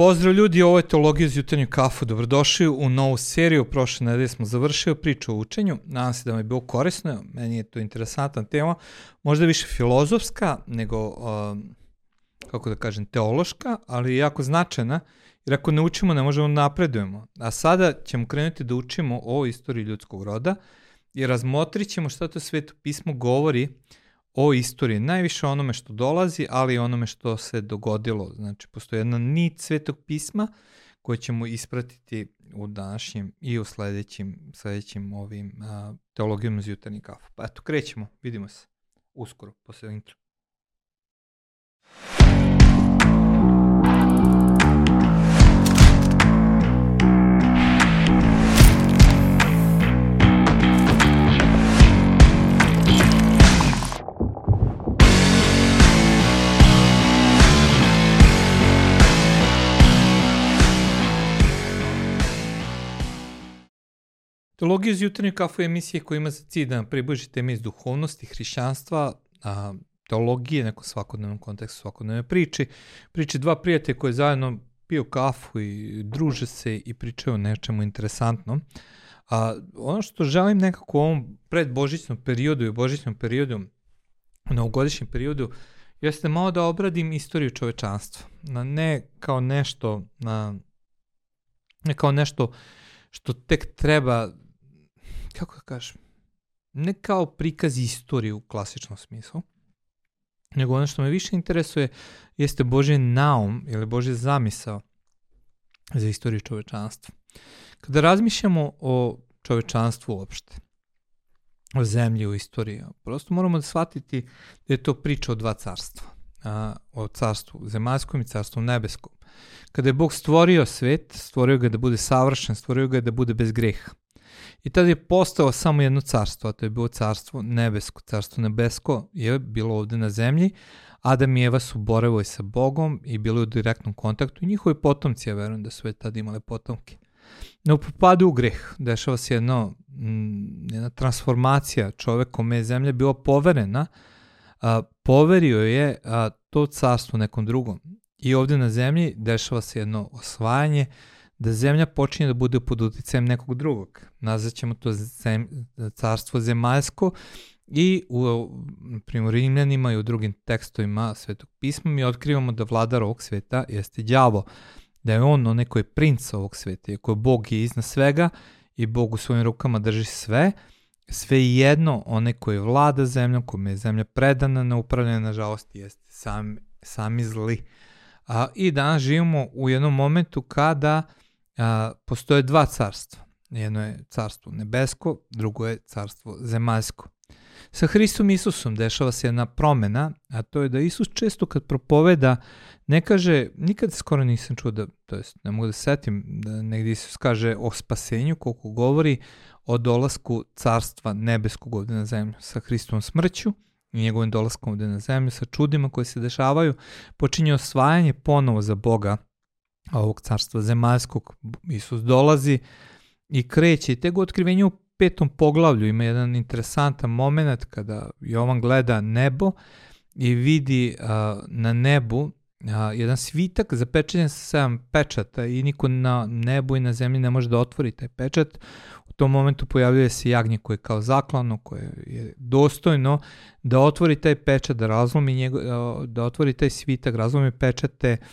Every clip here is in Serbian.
Pozdrav ljudi, ovo je Teologija iz jutarnju kafu. Dobrodošli u novu seriju. Prošle nedelje smo završili priču o učenju. Nadam se da vam je bilo korisno. Meni je to interesantna tema. Možda više filozofska nego, um, kako da kažem, teološka, ali jako značajna. Jer ako ne učimo, ne možemo da napredujemo. A sada ćemo krenuti da učimo o istoriji ljudskog roda i razmotrit ćemo šta to sveto pismo govori o istoriji, najviše onome što dolazi, ali i onome što se dogodilo. Znači, postoji jedna nit svetog pisma koje ćemo ispratiti u današnjem i u sledećim, sledećim ovim uh, teologijom uz jutarnji kafu. Pa eto, krećemo, vidimo se uskoro, posle intra. Teologija iz jutarnjeg kafu je emisija koja ima za cilj da nam približi teme iz duhovnosti, hrišćanstva, a, teologije, neko svakodnevnom kontekstu, svakodnevne priči. Priče dva prijatelja koje zajedno piju kafu i druže se i pričaju o nečemu interesantnom. A, ono što želim nekako u ovom predbožićnom periodu i božićnom periodu, u novogodišnjem periodu, jeste malo da obradim istoriju čovečanstva. Na, ne kao nešto, na, ne kao nešto što tek treba kako da kažem, ne kao prikaz istorije u klasičnom smislu, nego ono što me više interesuje jeste Božje naum ili Božje zamisao za istoriju čovečanstva. Kada razmišljamo o čovečanstvu uopšte, o zemlji, o istoriji, prosto moramo da shvatiti da je to priča o dva carstva. A, o carstvu zemaljskom i carstvu nebeskom. Kada je Bog stvorio svet, stvorio ga da bude savršen, stvorio ga da bude bez greha. I tada je postao samo jedno carstvo, a to je bilo carstvo nebesko. Carstvo nebesko je bilo ovde na zemlji, Adam i Eva su borevali sa Bogom i bili u direktnom kontaktu i njihovi potomci, ja verujem da su već tada imali potomke. Ne upopadu u greh, dešava se jedno, mm, jedna transformacija čoveka kome je zemlja bila poverena, a, poverio je a, to carstvo nekom drugom. I ovde na zemlji dešava se jedno osvajanje, da zemlja počinje da bude pod uticajem nekog drugog. Nazvaćemo to zem, carstvo zemaljsko i u primjer Rimljanima i u drugim tekstovima Svetog pisma mi otkrivamo da vladar ovog sveta jeste đavo, da je on onaj koji je princ ovog sveta, iako Bog je iznad svega i Bog u svojim rukama drži sve, sve jedno onaj koji vlada zemljom, kome je zemlja predana na upravljanje, nažalost, jeste sam, sami zli. A, I danas živimo u jednom momentu kada a, postoje dva carstva. Jedno je carstvo nebesko, drugo je carstvo zemaljsko. Sa Hristom Isusom dešava se jedna promena, a to je da Isus često kad propoveda ne kaže, nikad skoro nisam čuo da, to jest ne mogu da setim da negdje Isus kaže o spasenju koliko govori o dolasku carstva nebeskog ovde na zemlju sa Hristom smrću i njegovim dolaskom ovde na zemlju, sa čudima koje se dešavaju, počinje osvajanje ponovo za Boga ovog carstva zemaljskog. Isus dolazi i kreće i tega otkrivenja u petom poglavlju ima jedan interesantan moment kada Jovan gleda nebo i vidi uh, na nebu uh, jedan svitak zapečenjen sa sedam pečata i niko na nebu i na zemlji ne može da otvori taj pečat. U tom momentu pojavljuje se jagnje koje je kao zaklano, koje je dostojno da otvori taj pečat, da razlomi njego, da otvori taj svitak, razlomi pečate uh,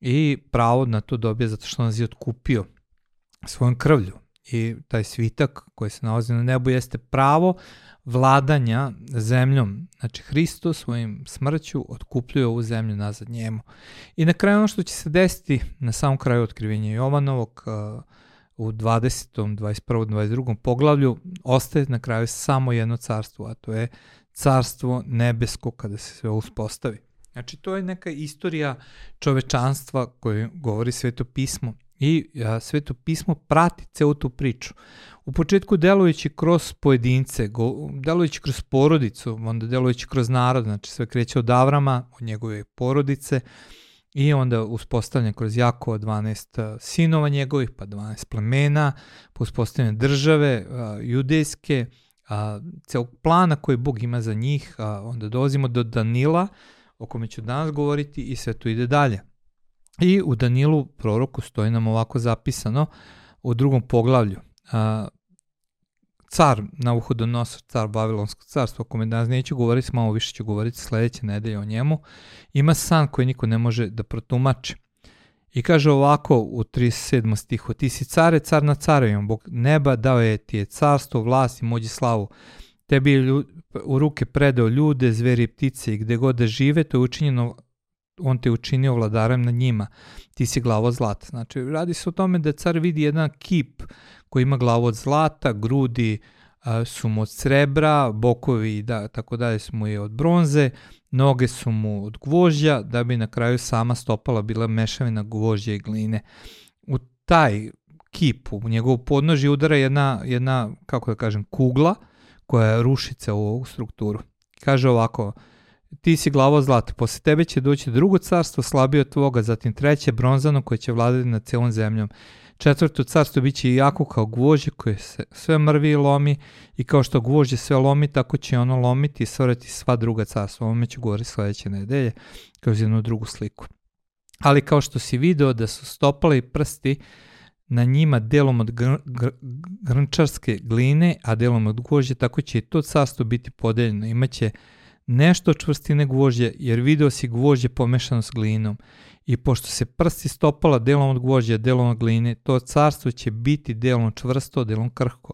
i pravo na to dobije zato što nas je otkupio svojom krvlju. I taj svitak koji se nalazi na nebu jeste pravo vladanja zemljom. Znači, Hristo svojim smrću otkupljuje ovu zemlju nazad njemu. I na kraju ono što će se desiti na samom kraju otkrivenja Jovanovog u 20. 21. 22. poglavlju ostaje na kraju samo jedno carstvo, a to je carstvo nebesko kada se sve uspostavi. Znači, to je neka istorija čovečanstva koju govori Sveto pismo i a, Sveto pismo prati celu tu priču. U početku delujući kroz pojedince, go, delujući kroz porodicu, onda delujući kroz narod, znači sve kreće od Avrama, od njegove porodice i onda uspostavljen kroz Jakova 12 sinova njegovih, pa 12 plemena, pa uspostavljene države a, judejske, a, celog plana koji Bog ima za njih, a, onda dolazimo do Danila, o kome ću danas govoriti i sve to ide dalje. I u Danilu proroku stoji nam ovako zapisano u drugom poglavlju. Car Navuhodonosor, car Babilonskog carstva, o kome danas neću govoriti, malo više ću govoriti sledeće nedelje o njemu, ima san koji niko ne može da protumači. I kaže ovako u 37. stihu, ti si care, car na carovima, Bog neba dao je ti je carstvo, vlast i moć i slavu. Tebi je u ruke predao ljude, zveri i ptice i gde god da žive, to je učinjeno on te učinio vladarem nad njima, ti si glavo od zlata. Znači, radi se o tome da car vidi jedan kip koji ima glavu od zlata, grudi a, su mu od srebra, bokovi da, tako dalje su mu je od bronze, noge su mu od gvožđa, da bi na kraju sama stopala bila mešavina gvožđa i gline. U taj kip, u njegovu podnožje udara jedna, jedna, kako da kažem, kugla koja rušica u ovu strukturu. Kaže ovako, ti si glavo zlata, posle tebe će doći drugo carstvo slabije od tvoga, zatim treće bronzano koje će vladati nad celom zemljom. Četvrto carstvo biće jako kao gvožđe koje se sve mrvi i lomi i kao što gvožđe sve lomi, tako će ono lomiti i stvoriti sva druga carstva. Ovome ću govoriti sledeće nedelje kroz jednu drugu sliku. Ali kao što si video da su stopali prsti na njima delom od gr gr grnčarske gline, a delom od gvožđe, tako će i to carstvo biti podeljeno. Imaće nešto čvrstine gvožđe, jer video si gvožđe pomešano s glinom. I pošto se prsti stopala delom od gvožđa, delom od gline, to carstvo će biti delom čvrsto, delom krhko.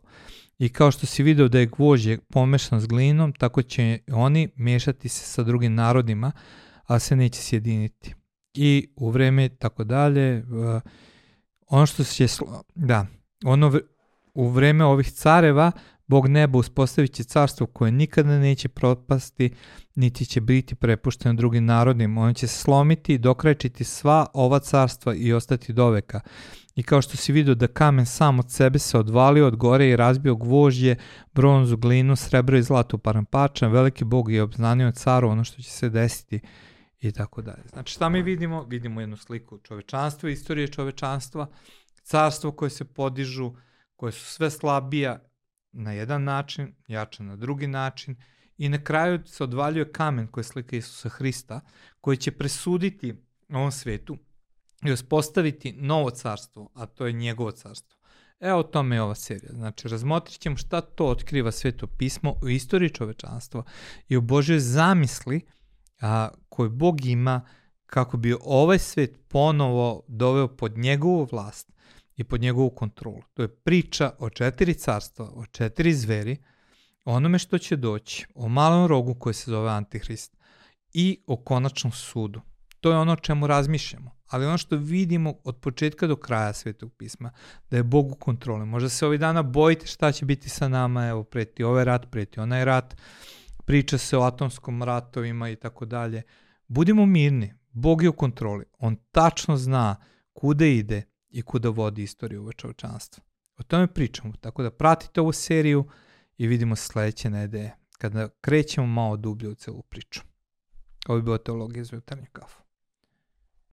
I kao što si video da je gvožđe pomešano s glinom, tako će oni mešati se sa drugim narodima, a se neće sjediniti. I u vreme tako dalje, uh, ono što će, da, ono u vreme ovih careva, Bog neba uspostavit će carstvo koje nikada neće propasti, niti će biti prepušteno drugim narodima. On će slomiti i dokrajčiti sva ova carstva i ostati do veka. I kao što si vidio da kamen sam od sebe se odvalio od gore i razbio gvožđe, bronzu, glinu, srebro i zlato parampačan, veliki Bog je obznanio caru ono što će se desiti i tako dalje. Znači šta mi vidimo? Vidimo jednu sliku čovečanstva, istorije čovečanstva, carstvo koje se podižu, koje su sve slabija na jedan način, jača na drugi način i na kraju se odvaljuje kamen koji je slika Isusa Hrista, koji će presuditi ovom svetu i uspostaviti novo carstvo, a to je njegovo carstvo. Evo o tome je ova serija. Znači, razmotrit ćemo šta to otkriva sveto pismo u istoriji čovečanstva i u Božoj zamisli a, koju Bog ima kako bi ovaj svet ponovo doveo pod njegovu vlast i pod njegovu kontrolu. To je priča o četiri carstva, o četiri zveri, onome što će doći, o malom rogu koji se zove Antihrist i o konačnom sudu. To je ono o čemu razmišljamo. Ali ono što vidimo od početka do kraja Svetog pisma, da je Bog u kontroli. Možda se ovih dana bojite šta će biti sa nama, evo preti ovaj rat, preti onaj rat, priča se o atomskom ratovima i tako dalje. Budimo mirni, Bog je u kontroli. On tačno zna kuda ide i kuda vodi istoriju ovo čovčanstva. O tome pričamo, tako da pratite ovu seriju i vidimo se sledeće nedelje kada krećemo malo dublje u celu priču. Ovo je bila teologija iz jutarnje kafu.